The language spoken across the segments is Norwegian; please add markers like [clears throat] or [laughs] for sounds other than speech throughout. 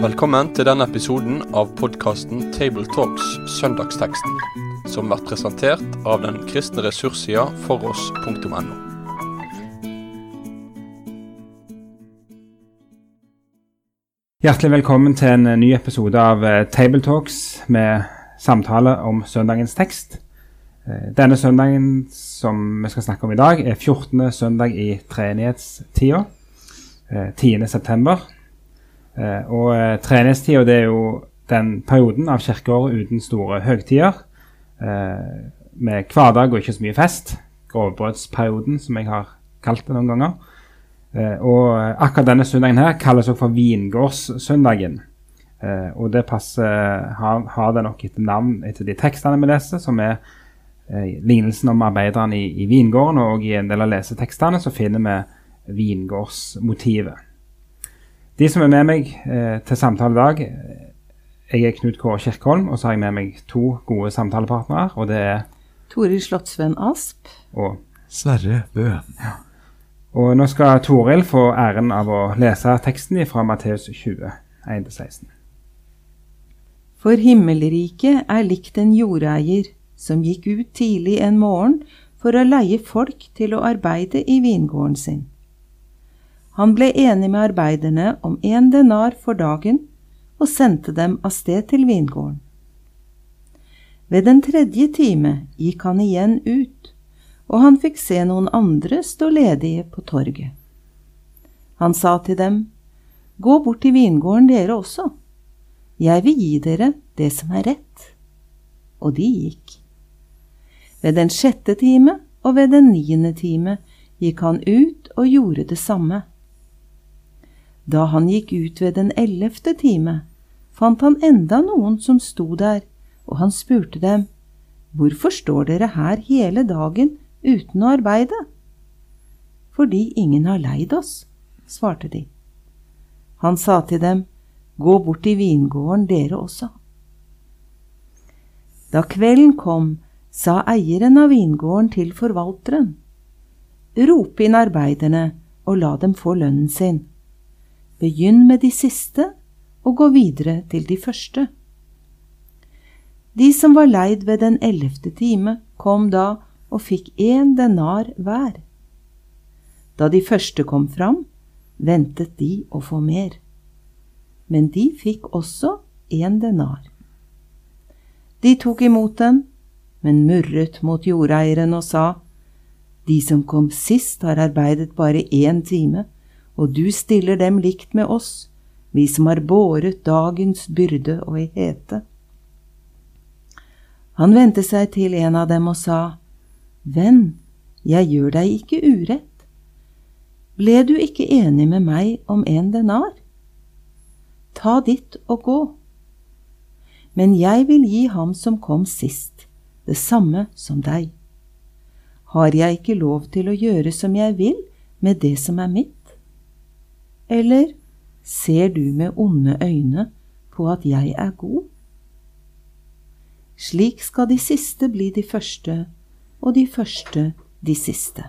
Velkommen til denne episoden av podkasten Tabletalks Søndagsteksten, som blir presentert av den kristne ressurssida foross.no. Hjertelig velkommen til en ny episode av eh, Tabletalks med samtale om søndagens tekst. Eh, Denne søndagen som vi skal snakke om i dag, er 14. søndag i treenighetstida. 10. september. Eh, Og eh, treenighetstida det er jo den perioden av kirkeåret uten store høgtider. eh, Med hverdag og ikke så mye fest. Grovbrødsperioden, som jeg har kalt det noen ganger. Eh, Og akkurat denne søndagen her kalles også for vingårdssøndagen. Eh, og det passer, har, har det nok etter navn etter de tekstene vi leser, som er eh, lignelsen om arbeideren i, i vingården. Og i en del av lesetekstene så finner vi vingårdsmotivet. De som er med meg eh, til samtale i dag, eh, jeg er Knut Kåre Kirkholm, og så har jeg med meg to gode samtalepartnere. Og det er Toril Slottsvenn Asp. og, Sverre Bø. og nå skal Toril få æren av å lese teksten fra Matteus 20, 1-16. For himmelriket er likt en jordeier som gikk ut tidlig en morgen for å leie folk til å arbeide i vingården sin. Han ble enig med arbeiderne om én denar for dagen og sendte dem av sted til vingården. Ved den tredje time gikk han igjen ut, og han fikk se noen andre stå ledige på torget. Han sa til dem, Gå bort til vingården dere også. Jeg vil gi dere det som er rett. Og de gikk. Ved den sjette time og ved den niende time gikk han ut og gjorde det samme. Da han gikk ut ved den ellevte time, fant han enda noen som sto der, og han spurte dem, Hvorfor står dere her hele dagen uten å arbeide? Fordi ingen har leid oss, svarte de. Han sa til dem, Gå bort til vingården dere også. Da kvelden kom, sa eieren av vingården til forvalteren, Rop inn arbeiderne og la dem få lønnen sin. Begynn med de siste og gå videre til de første. De som var leid ved den ellevte time, kom da og fikk én denar hver. Da de første kom fram, ventet de å få mer. Men de fikk også én denar. De tok imot den, men murret mot jordeieren og sa, De som kom sist, har arbeidet bare én time, og du stiller dem likt med oss, vi som har båret dagens byrde og i hete. Han vendte seg til en av dem og sa, Venn, jeg gjør deg ikke urett. Ble du ikke enig med meg om en denar? Ta ditt og gå. Men jeg vil gi ham som kom sist, det samme som deg. Har jeg ikke lov til å gjøre som jeg vil med det som er mitt? Eller ser du med onde øyne på at jeg er god? Slik skal de siste bli de første, og de første de siste.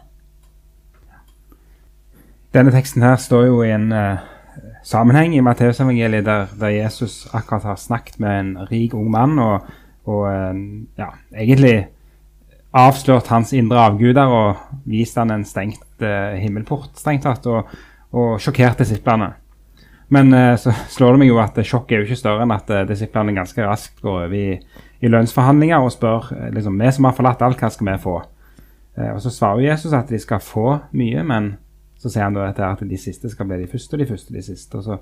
Denne teksten her står jo i en uh, sammenheng i Matteusevangeliet der, der Jesus akkurat har snakket med en rik ung mann og, og eh, ja, egentlig avslørt hans indre avguder og vist han en stengt eh, himmelport, strengt tatt, og, og sjokkert disiplene. Men eh, så slår det meg jo at sjokket er jo ikke større enn at eh, disiplene ganske raskt går over i, i lønnsforhandlinger og spør eh, liksom, vi som har forlatt alt, hva skal vi få? Eh, og Så svarer Jesus at de skal få mye, men så sier han da dette at de siste skal bli de første, og de første de siste. Og så,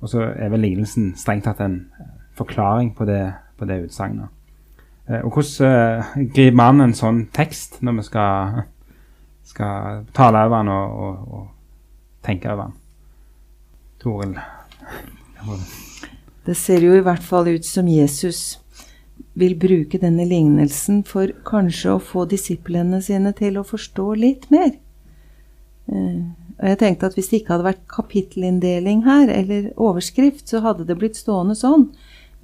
og så er vel lignelsen strengt tatt en forklaring på det, på det utsagnet. Eh, og hvordan eh, griper man en sånn tekst når vi skal, skal tale over den og, og, og tenke over den? Toril? Det ser jo i hvert fall ut som Jesus vil bruke denne lignelsen for kanskje å få disiplene sine til å forstå litt mer. Eh, og jeg tenkte at Hvis det ikke hadde vært kapittelinndeling her, eller overskrift, så hadde det blitt stående sånn.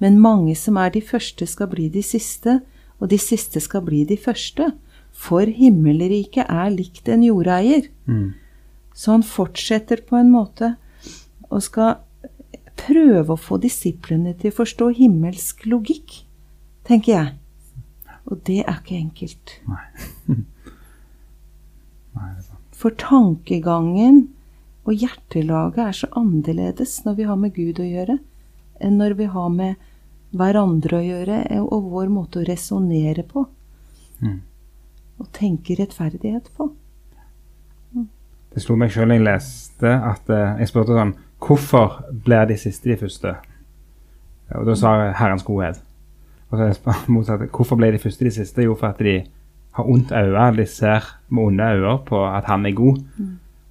Men mange som er de første, skal bli de siste, og de siste skal bli de første. For himmelriket er likt en jordeier. Mm. Så han fortsetter på en måte og skal prøve å få disiplene til å forstå himmelsk logikk, tenker jeg. Og det er ikke enkelt. Nei, [laughs] det er sant. For tankegangen og hjertelaget er så annerledes når vi har med Gud å gjøre, enn når vi har med hverandre å gjøre, og vår måte å resonnere på. Mm. Og tenke rettferdighet på. Det slo meg sjøl da jeg leste at eh, jeg spurte sånn Hvorfor blir de siste de første? Og da sa Herrens godhet. Og så jeg [laughs] motsatt. Hvorfor ble de første de siste? Jo, for at de har ondt øye. De ser med onde øyne på at han er god.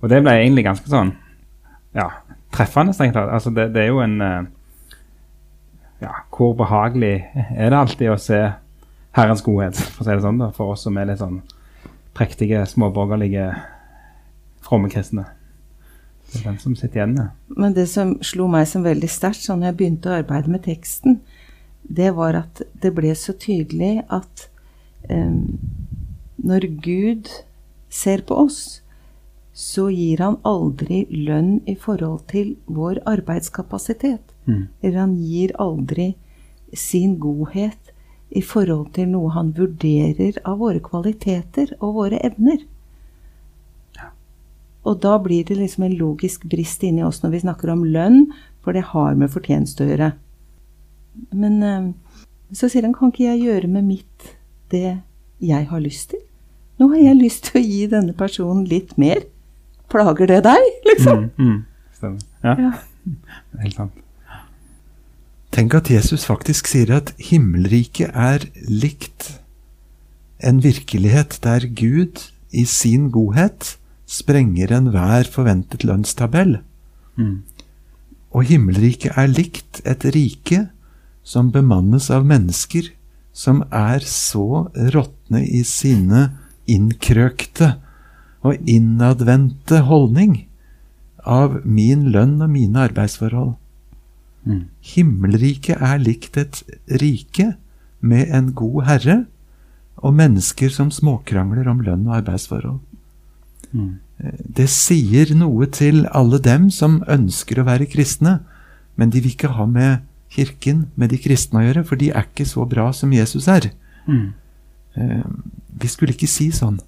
Og det ble egentlig ganske sånn ja, treffende, strengt tatt. Altså, det, det er jo en eh, Ja, hvor behagelig er det alltid å se Herrens godhet, for å si det sånn, da, for oss som er litt sånn prektige, småborgerlige, fromme kristne. Det er den som sitter igjen med. Men det som slo meg som veldig sterkt sånn jeg begynte å arbeide med teksten, det var at det ble så tydelig at eh, når Gud ser på oss, så gir han aldri lønn i forhold til vår arbeidskapasitet. Mm. Eller han gir aldri sin godhet i forhold til noe han vurderer av våre kvaliteter og våre evner. Og da blir det liksom en logisk brist inni oss når vi snakker om lønn, for det har med fortjeneste å gjøre. Men eh, så sier han, kan ikke jeg gjøre med mitt det jeg har lyst til? Nå har jeg lyst til å gi denne personen litt mer. Plager det deg, liksom? Mm, mm. Stemmer. Ja, Ja. [laughs] helt sant. Tenk at Jesus faktisk sier at himmelriket er likt en virkelighet der Gud i sin godhet sprenger enhver forventet lønnstabell. Mm. Og himmelriket er likt et rike som bemannes av mennesker som er så råtne i sine innkrøkte og innadvendte holdning av min lønn og mine arbeidsforhold. Mm. Himmelriket er likt et rike med en god herre og mennesker som småkrangler om lønn og arbeidsforhold. Mm. Det sier noe til alle dem som ønsker å være kristne, men de vil ikke ha med kirken, med de kristne å gjøre, for de er ikke så bra som Jesus er. Mm. Eh, Vi skulle ikke si sånn.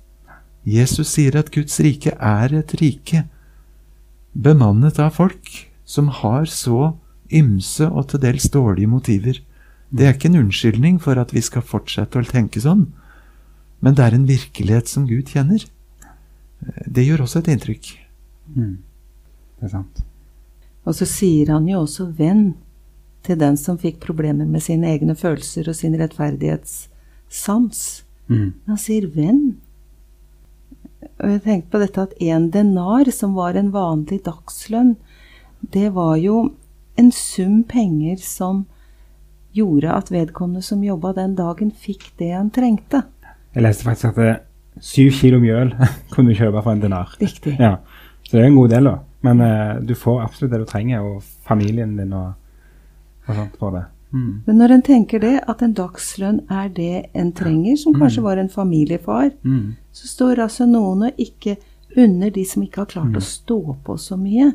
Jesus sier at Guds rike er et rike bemannet av folk som har så ymse og til dels dårlige motiver. Det er ikke en unnskyldning for at vi skal fortsette å tenke sånn, men det er en virkelighet som Gud kjenner. Det gjør også et inntrykk. Mm. Det er sant. Og så sier han jo også venn til den som fikk problemer med sine egne følelser og sin rettferdighetssans. Mm. Han sier venn. Og jeg tenkte på dette at en denar, som var en vanlig dagslønn, det var jo en sum penger som gjorde at vedkommende som jobba den dagen, fikk det han trengte. Jeg leste faktisk at det, syv kilo mjøl [laughs] kunne du kjøpe for en dinar. Riktig. Ja, Så det er en god del, da. Men uh, du får absolutt det du trenger, og familien din og, og sånt for det. Mm. Men når en tenker det, at en dagslønn er det en trenger, som kanskje var en familiefar, Mm. så står altså noen og ikke unner de som ikke har klart å stå på så mye.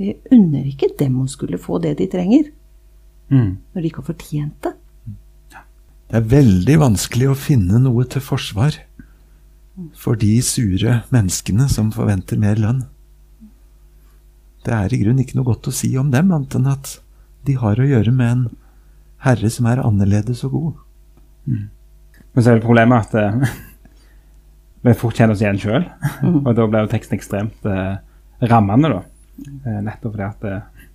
Vi unner ikke dem å skulle få det de trenger, Mm. når de ikke har fortjent det. Det er veldig vanskelig å finne noe til forsvar for de sure menneskene som forventer mer lønn. Det er i grunnen ikke noe godt å si om dem, annet enn at de har å gjøre med en herre som er annerledes og god. Men så er det problemet at uh, [laughs] vi fort kjenner oss igjen sjøl. Og da blir jo teksten ekstremt uh, rammende, da. Eh, nettopp fordi at eh,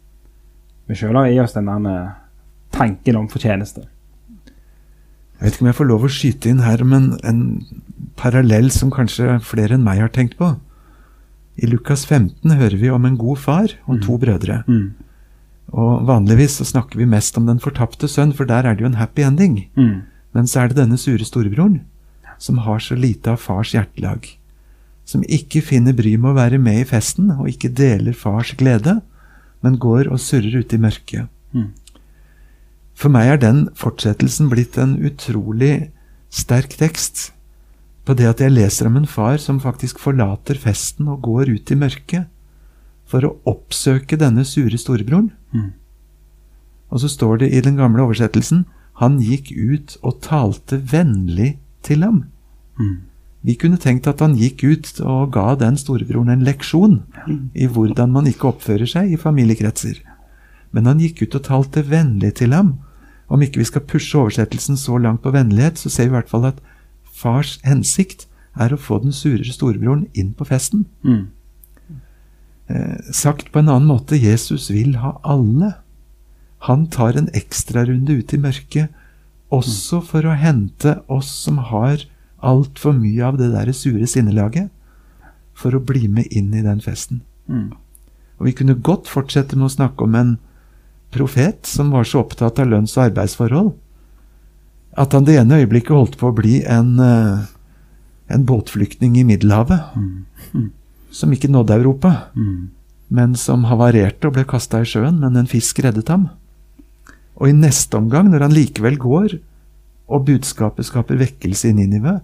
vi sjøl har i oss den der eh, tanken om fortjeneste. Jeg vet ikke om jeg får lov å skyte inn her, men en parallell som kanskje flere enn meg har tenkt på. I Lukas 15 hører vi om en god far og to brødre. Mm. Og vanligvis så snakker vi mest om den fortapte sønn, for der er det jo en happy ending. Mm. Men så er det denne sure storebroren, som har så lite av fars hjertelag. Som ikke finner bry med å være med i festen, og ikke deler fars glede, men går og surrer ute i mørket. Mm. For meg er den fortsettelsen blitt en utrolig sterk tekst. på det at jeg leser om en far som faktisk forlater festen og går ut i mørket for å oppsøke denne sure storebroren. Mm. Og så står det i den gamle oversettelsen han gikk ut og talte vennlig til ham. Mm. Vi kunne tenkt at han gikk ut og ga den storebroren en leksjon i hvordan man ikke oppfører seg i familiekretser. Men han gikk ut og talte vennlig til ham. Om ikke vi skal pushe oversettelsen så langt på vennlighet, så ser vi i hvert fall at fars hensikt er å få den surere storebroren inn på festen. Mm. Eh, sagt på en annen måte, Jesus vil ha alle. Han tar en ekstrarunde ut i mørket, også for å hente oss som har altfor mye av det der sure sinnelaget, for å bli med inn i den festen. Mm. Og vi kunne godt fortsette med å snakke om en profet som var så opptatt av lønns- og arbeidsforhold at han det ene øyeblikket holdt på å bli en, eh, en båtflyktning i Middelhavet, Mm. som ikke nådde Europa, Mm. men som havarerte og ble kasta i sjøen, men en fisk reddet ham. Og i neste omgang, når han likevel går, og budskapet skaper vekkelse i Ninive,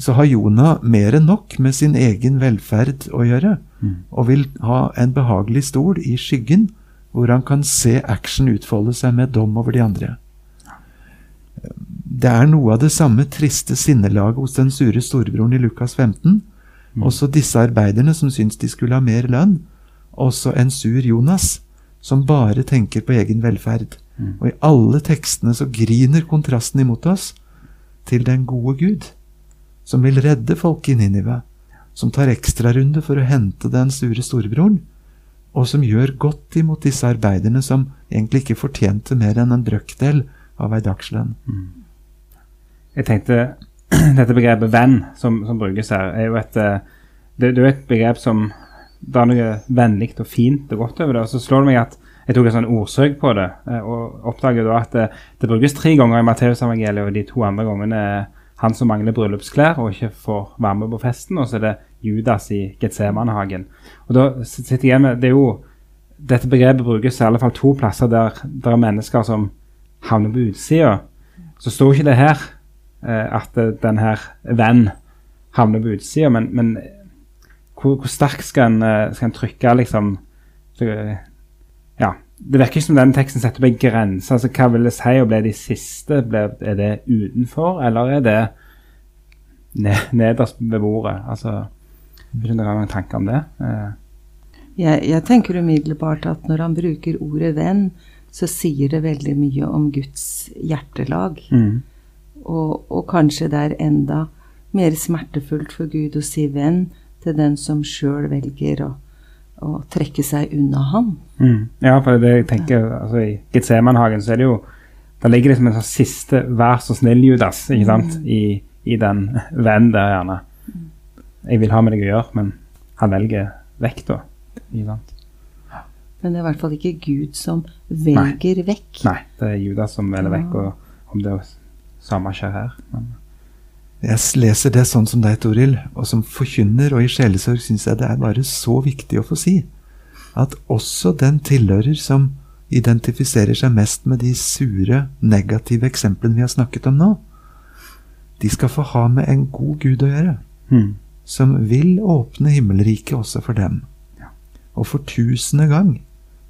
så har Jonah mer enn nok med sin egen velferd å gjøre, Mm. og vil ha en behagelig stol i skyggen, hvor han kan se action utfolde seg med dom over de andre. Det er noe av det samme triste sinnelaget hos den sure storebroren i Lukas 15. Også disse arbeiderne som syns de skulle ha mer lønn. Også en sur Jonas, som bare tenker på egen velferd. Mm. Og i alle tekstene så griner kontrasten imot oss til den gode Gud, som vil redde folk i Ninive, som tar ekstrarunde for å hente den sure storebroren, og som gjør godt imot disse arbeiderne som egentlig ikke fortjente mer enn en brøkdel av ei dagslønn. Jeg tenkte [clears throat] Dette begrepet 'venn' som, som brukes her, er jo et, eh, det, det er et begrep som det er noe vennlig og fint og godt over det. Og så slår det meg at jeg tok et sånn ordsøk på det, eh, og oppdaget da at det, det brukes tre ganger i Matteusevangeliet, og de to andre gangene er han som mangler bryllupsklær og ikke får være med på festen, og så er det Judas i Getsemanehagen. Og da sitter jeg med det er jo, Dette begrepet brukes i alle fall to plasser der det er mennesker som havner på utsida. Så står ikke det her eh, at eh, den her venn havner på utsida, men, men hvor, hvor sterkt skal en, eh, en trykke, liksom eh. Det virker ikke som den teksten setter opp en grense. altså Hva vil det si å bli de siste? Ble, er det utenfor, eller er det ned, nederst ved bordet? Altså, jeg vet ikke noen tanker om det? Eh, Jeg, jeg tenker umiddelbart at når han bruker ordet venn, så sier det veldig mye om Guds hjertelag. mm, Og, og kanskje det er enda mer smertefullt for Gud å si venn til den som sjøl velger å, å trekke seg unna ham. mm. Ja, for det jeg tenker altså, I Getsemanhagen så er det jo Der ligger liksom en sånn siste 'vær så snill, Judas' ikke sant? I, i den [laughs] vennen der, gjerne. Jeg vil ha med deg å gjøre, men han velger vekk, da. Ikke sant? Men det er i hvert fall ikke Gud som velger vekk. Nei, det er Judas som velger vekk, og om det er samme skjer her. Men, Jeg leser det sånn som deg, Toril, og som forkynner og i sjelesorg syns jeg det er bare så viktig å få si at også den tilhører som identifiserer seg mest med de sure, negative eksemplene vi har snakket om nå, de skal få ha med en god Gud å gjøre, mm, som vil åpne himmelriket også for dem. Og for tusende gang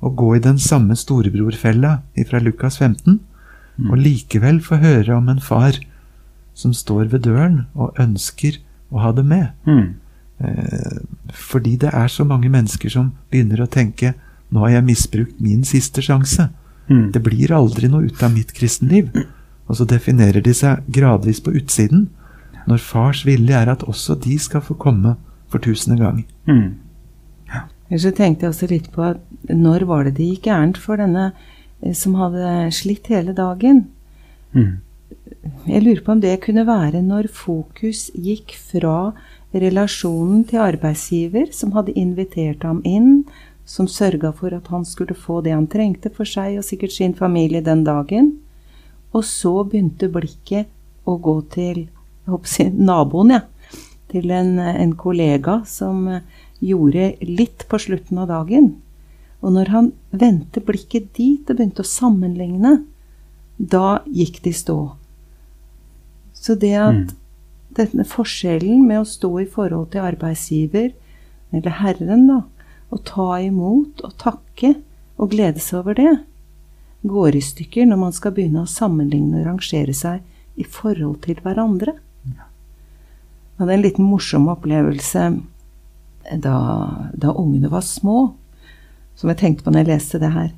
å gå i den samme storebrorfella fra Lukas 15, og likevel få høre om en far som står ved døren og ønsker å ha det med. mm, Eh, fordi det er så mange mennesker som begynner å tenke nå har jeg misbrukt min siste sjanse. mm, Det blir aldri noe ut av mitt kristenliv. Og så definerer de seg gradvis på utsiden, når fars vilje er at også de skal få komme for tusende gang. mm, Ja. så tenkte jeg også litt på at når var det det gikk gærent for denne eh, som hadde slitt hele dagen? mm, Jeg lurer på om det kunne være når fokus gikk fra relasjonen til arbeidsgiver, som hadde invitert ham inn, som sørga for at han skulle få det han trengte for seg og sikkert sin familie den dagen, og så begynte blikket å gå til jeg naboen, ja. Til en, en kollega som gjorde litt på slutten av dagen. Og når han vendte blikket dit og begynte å sammenligne, da gikk de stå. Så det at Mm. denne forskjellen med å stå i forhold til arbeidsgiver, eller Herren, da, og ta imot og takke og glede seg over det, går i stykker når man skal begynne å sammenligne og rangere seg i forhold til hverandre. Jeg hadde en liten morsom opplevelse da, da ungene var små, som jeg tenkte på når jeg leste det her.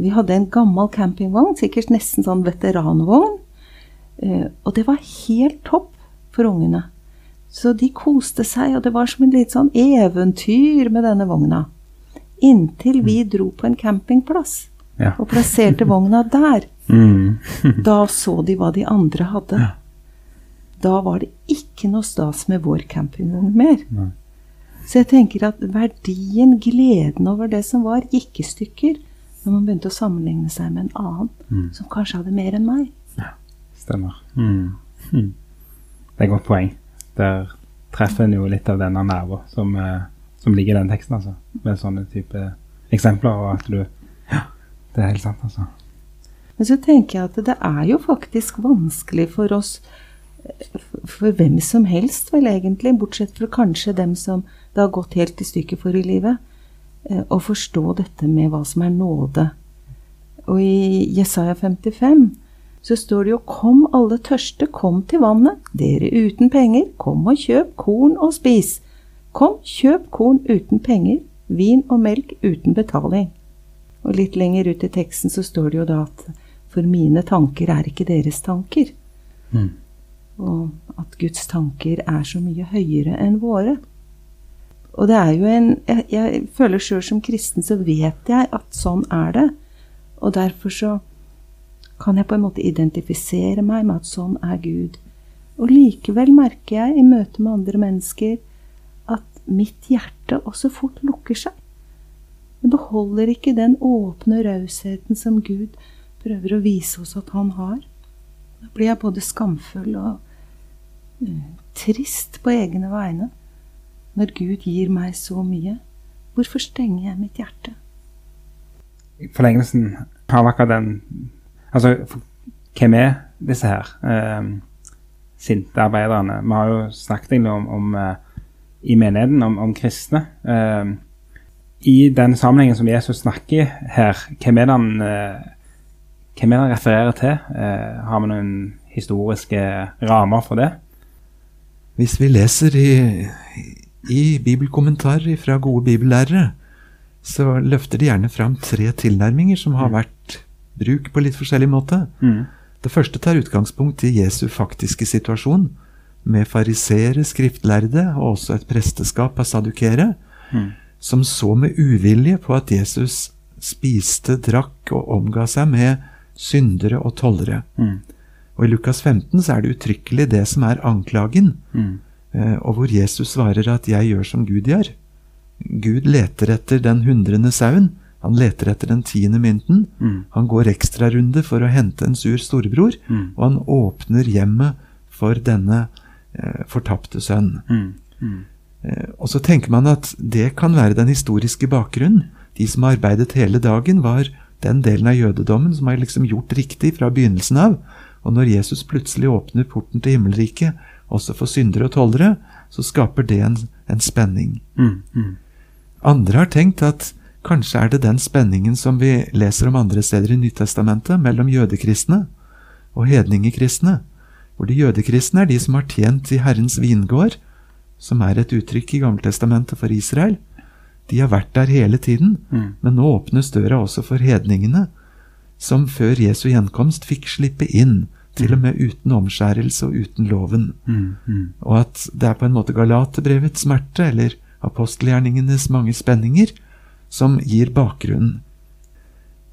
Vi hadde en gammel campingvogn, sikkert nesten sånn veteranvogn. Eh, og det var helt topp for ungene. Så de koste seg, og det var som et litt sånn eventyr med denne vogna. Inntil vi dro på en campingplass Ja. og plasserte vogna der. [laughs] Mm. [laughs] Da så de hva de andre hadde. Da var det ikke noe stas med vår campingvogn mer. Nei. Så jeg tenker at verdien, gleden over det som var, gikk i stykker når man begynte å sammenligne seg med en annen Mm. som kanskje hadde mer enn meg. Stemmer. Mm. Mm. Det er et godt poeng. Der treffer en jo litt av denne nerven som, eh, som ligger i den teksten, altså. Med sånne type eksempler, og at du Ja, det er helt sant, altså. Men så tenker jeg at det er jo faktisk vanskelig for oss, for hvem som helst vel egentlig, bortsett fra kanskje dem som det har gått helt i stykker for i livet, eh, å forstå dette med hva som er nåde. Og i Jesaja 55 så står det jo 'Kom alle tørste, kom til vannet, dere uten penger, kom og kjøp korn og spis'. Kom, kjøp korn uten penger, vin og melk uten betaling. Og litt lenger ut i teksten så står det jo da at for mine tanker er ikke deres tanker. Mm. Og at Guds tanker er så mye høyere enn våre. Og det er jo en Jeg, jeg føler sjøl som kristen så vet jeg at sånn er det. Og derfor så kan jeg på en måte identifisere meg med at sånn er Gud. Og likevel merker jeg i møte med andre mennesker at mitt hjerte også fort lukker seg. Det beholder ikke den åpne rausheten som Gud prøver å vise oss at han har. Da blir jeg både skamfull og eh, trist på egne vegne. Når Gud gir meg så mye, hvorfor stenger jeg mitt hjerte? I forlengelsen av akkurat den Altså, hvem er disse her eh, sinte arbeiderne? Vi har jo snakket egentlig om, om eh, i menigheten, om, om kristne. Eh, I den sammenhengen som Jesus snakker her, hvem er det han, eh, hvem er det han refererer til? Eh, har vi noen historiske rammer for det? Hvis vi leser i, i bibelkommentarer fra gode bibellærere, så løfter de gjerne fram tre tilnærminger som har vært bruk på litt forskjellig måte. Mm. Det første tar utgangspunkt i Jesu faktiske situasjon, med fariseere, skriftlærde og også et presteskap av sadukere, Mm. som så med uvilje på at Jesus spiste, drakk og omga seg med syndere og tollere. Mm. Og I Lukas 15 så er det uttrykkelig det som er anklagen, Mm. eh, og hvor Jesus svarer at 'jeg gjør som Gud gjør'. Gud leter etter den hundrende sauen, han leter etter den tiende mynten. Mm. Han går ekstrarunde for å hente en sur storebror, Mm. og han åpner hjemmet for denne eh, fortapte sønn. Mm. Mm. Eh, og så tenker man at det kan være den historiske bakgrunnen. De som arbeidet hele dagen, var den delen av jødedommen som har liksom gjort riktig fra begynnelsen av. Og når Jesus plutselig åpner porten til himmelriket, også for syndere og tollere, så skaper det en, en spenning. Mm. Mm. Andre har tenkt at kanskje er det den spenningen som vi leser om andre steder i Nyttestamentet, mellom jødekristne og hedningekristne. Hvor de jødekristne er de som har tjent i Herrens vingård, som er et uttrykk i Gammeltestamentet for Israel. De har vært der hele tiden, Mm. men nå åpnes døra også for hedningene, som før Jesu gjenkomst fikk slippe inn, til og med uten omskjærelse og uten loven Mm. Mm. og at det er på en måte Galaterbrevets smerte, eller apostelgjerningenes mange spenninger, som gir bakgrunnen.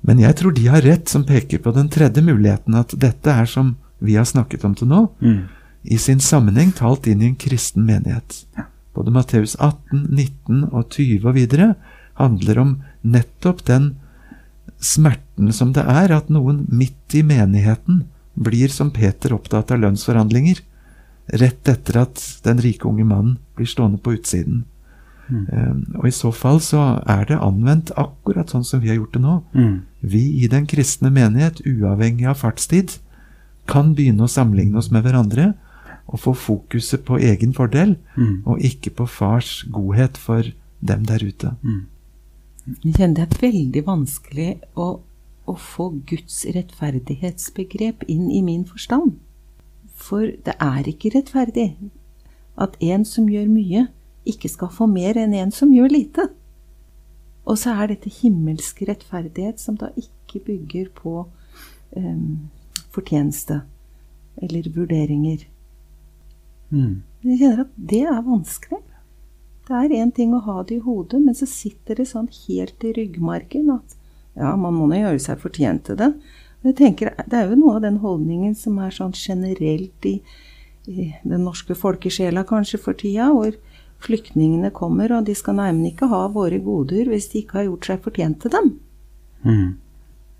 Men jeg tror de har rett som peker på den tredje muligheten, at dette er som vi har snakket om til nå, Mm. i sin sammenheng talt inn i en kristen menighet. Både Matteus 18, 19 og 20 og videre handler om nettopp den smerten som det er at noen midt i menigheten blir som Peter opptatt av lønnsforhandlinger, rett etter at den rike unge mannen blir stående på utsiden. Mm. Eh, Og i så fall så er det anvendt akkurat sånn som vi har gjort det nå. Mm. Vi i den kristne menighet, uavhengig av fartstid, kan begynne å sammenligne oss med hverandre og få fokuset på egen fordel, Mm. og ikke på fars godhet for dem der ute. Jeg kjenner det er veldig vanskelig å, å få Guds rettferdighetsbegrep inn i min forstand. For det er ikke rettferdig at en som gjør mye, ikke skal få mer enn en som gjør lite. Og så er dette himmelsk rettferdighet som da ikke bygger på um, fortjeneste eller vurderinger. Mm. Jeg kjenner at det er vanskelig. Det er én ting å ha det i hodet, men så sitter det sånn helt i ryggmargen at ja, man må nå gjøre seg fortjent til det. Jeg tenker, Det er jo noe av den holdningen som er sånn generelt i, i den norske folkesjela kanskje for tida, hvor flyktningene kommer, og de skal neimen ikke ha våre goder hvis de ikke har gjort seg fortjent til dem. Mm.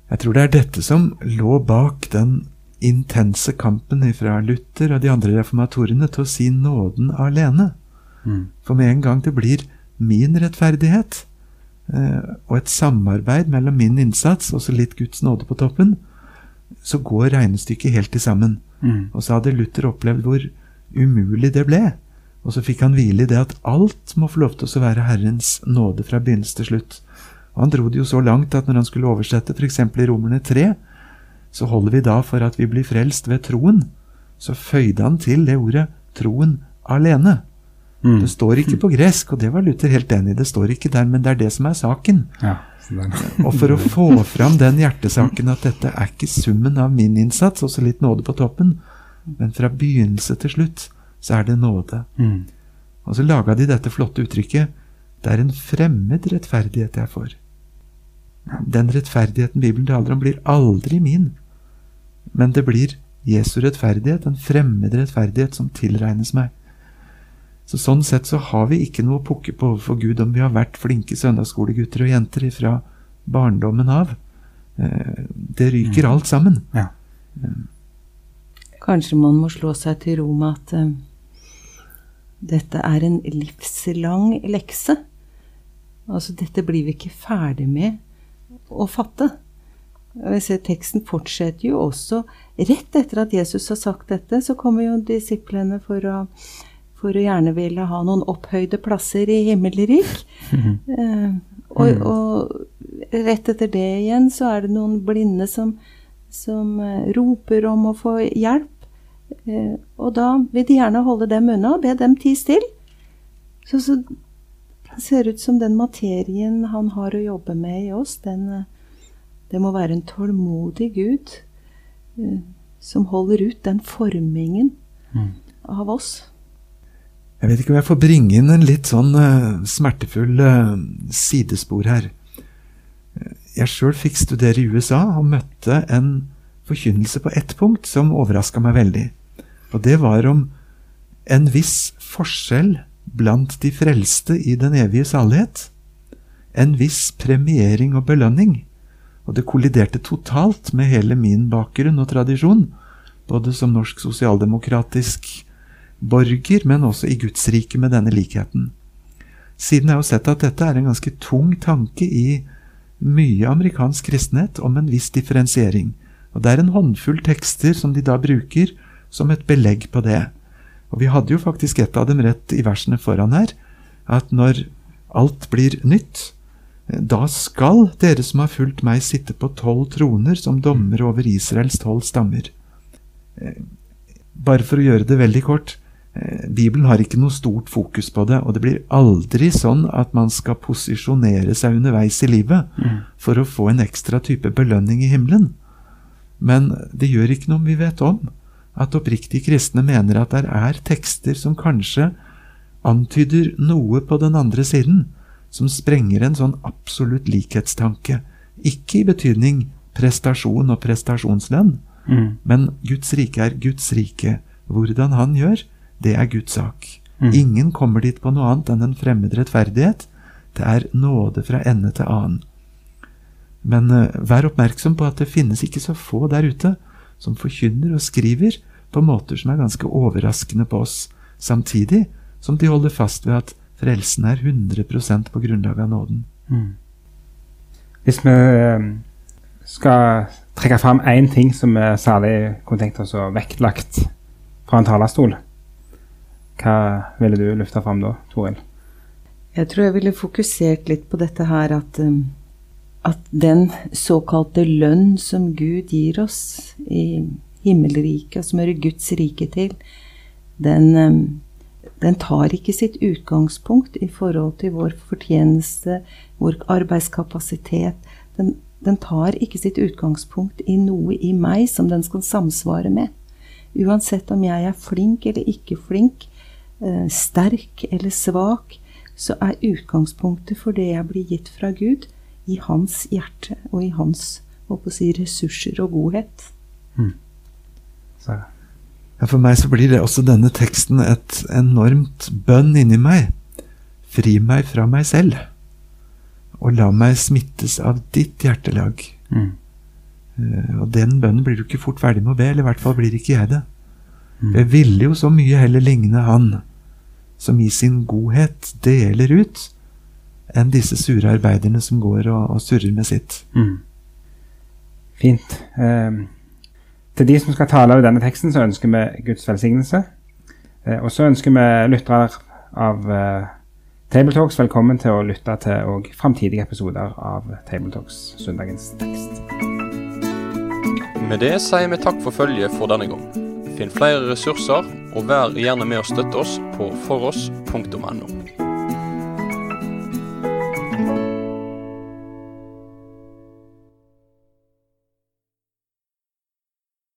Jeg tror det er dette som lå bak den intense kampen fra Luther og de andre reformatorene til å si nåden alene. Mm. For med en gang det blir min rettferdighet, eh, og et samarbeid mellom min innsats og så litt Guds nåde på toppen, så går regnestykket helt til sammen. Mm. Og så hadde Luther opplevd hvor umulig det ble. Og så fikk han hvile i det at alt må få lov til å være Herrens nåde fra begynnelse til slutt. Og han dro det jo så langt at når han skulle oversette f.eks. i Romerne 3, så holder vi da for at vi blir frelst ved troen. Så føyde han til det ordet 'troen alene'. Mm. Det står ikke på gresk, og det var Luther helt enig i. Det står ikke der, men det er det som er saken. Ja. Og for å få fram den hjertesaken at dette er ikke summen av min innsats, også litt nåde på toppen, men fra begynnelse til slutt så er det nåde. Mm. Og så laga de dette flotte uttrykket det er en fremmed rettferdighet jeg får. Den rettferdigheten Bibelen taler om, blir aldri min, men det blir Jesu rettferdighet, en fremmed rettferdighet som tilregnes meg. Så Sånn sett så har vi ikke noe å pukke på overfor Gud om vi har vært flinke søndagsskolegutter og jenter fra barndommen av. Eh, Det ryker alt sammen. Ja. Kanskje man må slå seg til ro med at eh, dette er en livslang lekse. Altså, dette blir vi ikke ferdig med å fatte. Ser Teksten fortsetter jo også Rett etter at Jesus har sagt dette, så kommer jo disiplene for å, for å gjerne ville ha noen opphøyde plasser i himmelrik. [laughs] Eh, og, og rett etter det igjen så er det noen blinde som, som eh, roper om å få hjelp. Eh, og da vil de gjerne holde dem unna og be dem tie stille. Så, så det ser ut som den materien han har å jobbe med i oss, den, eh, det må være en tålmodig Gud eh, som holder ut den formingen Mm. av oss. Jeg vet ikke om jeg får bringe inn en litt sånn uh, smertefull uh, sidespor her. Jeg sjøl fikk studere i USA og møtte en forkynnelse på ett punkt som overraska meg veldig. Og det var om en viss forskjell blant de frelste i den evige salighet. En viss premiering og belønning. Og det kolliderte totalt med hele min bakgrunn og tradisjon, både som norsk sosialdemokratisk borger, men også i Guds rike med denne likheten. Siden jeg har sett at dette er en ganske tung tanke i mye amerikansk kristenhet om en viss differensiering. Og det er en håndfull tekster som de da bruker som et belegg på det. Og vi hadde jo faktisk et av dem rett i versene foran her, at når alt blir nytt, da skal dere som har fulgt meg sitte på tolv troner som dommer over Israels tolv stammer. Eh, Bare for å gjøre det veldig kort. eh, Bibelen har ikke noe stort fokus på det, og det blir aldri sånn at man skal posisjonere seg underveis i livet for å få en ekstra type belønning i himmelen. Men det gjør ikke noe om vi vet om at oppriktig kristne mener at det er tekster som kanskje antyder noe på den andre siden, som sprenger en sånn absolutt likhetstanke. Ikke i betydning prestasjon og prestasjonslønn, Mm. men Guds rike er Guds rike. Hvordan han gjør, det er Guds sak. Mm. Ingen kommer dit på noe annet enn en fremmed rettferdighet. Det er nåde fra ende til annen. Men uh, vær oppmerksom på at det finnes ikke så få der ute som forkynner og skriver på måter som er ganske overraskende på oss, samtidig som de holder fast ved at frelsen er 100% på grunnlag av nåden. Mm. Hvis vi eh, skal trekke fram én ting som vi særlig kunne tenkt oss å vektlagt fra en talerstol, Hva ville du løfte fram da, Toril? Jeg tror jeg ville fokusert litt på dette her at, um, at den såkalte lønn som Gud gir oss i himmelriket, som hører Guds rike til, den, um, den tar ikke sitt utgangspunkt i forhold til vår fortjeneste, vår arbeidskapasitet. Den, den tar ikke sitt utgangspunkt i noe i meg som den skal samsvare med. Uansett om jeg er flink eller ikke flink, eh, sterk eller svak, så er utgangspunktet for det jeg blir gitt fra Gud, i hans hjerte og i hans si, ressurser og godhet. Mm. Ja, For meg så blir det også denne teksten et enormt bønn inni meg. Fri meg fra meg selv, og la meg smittes av ditt hjertelag. Mm. Uh, og den bønnen blir du ikke fort ferdig med å be, eller i hvert fall blir ikke jeg det. Mm. Jeg ville jo så mye heller ligne Han som i sin godhet deler ut, enn disse sure arbeiderne som går og, og surrer med sitt. Mm. Fint. Um, til de som skal tale over denne teksten, så ønsker vi Guds velsignelse. Uh, og så ønsker vi lyttere av uh, Tabletalks velkommen til å lytte til og framtidige episoder av Tabletalks søndagens tekst. Med det sier vi takk for følget for denne gang. Finn flere ressurser, og vær gjerne med å støtte oss på foross.no.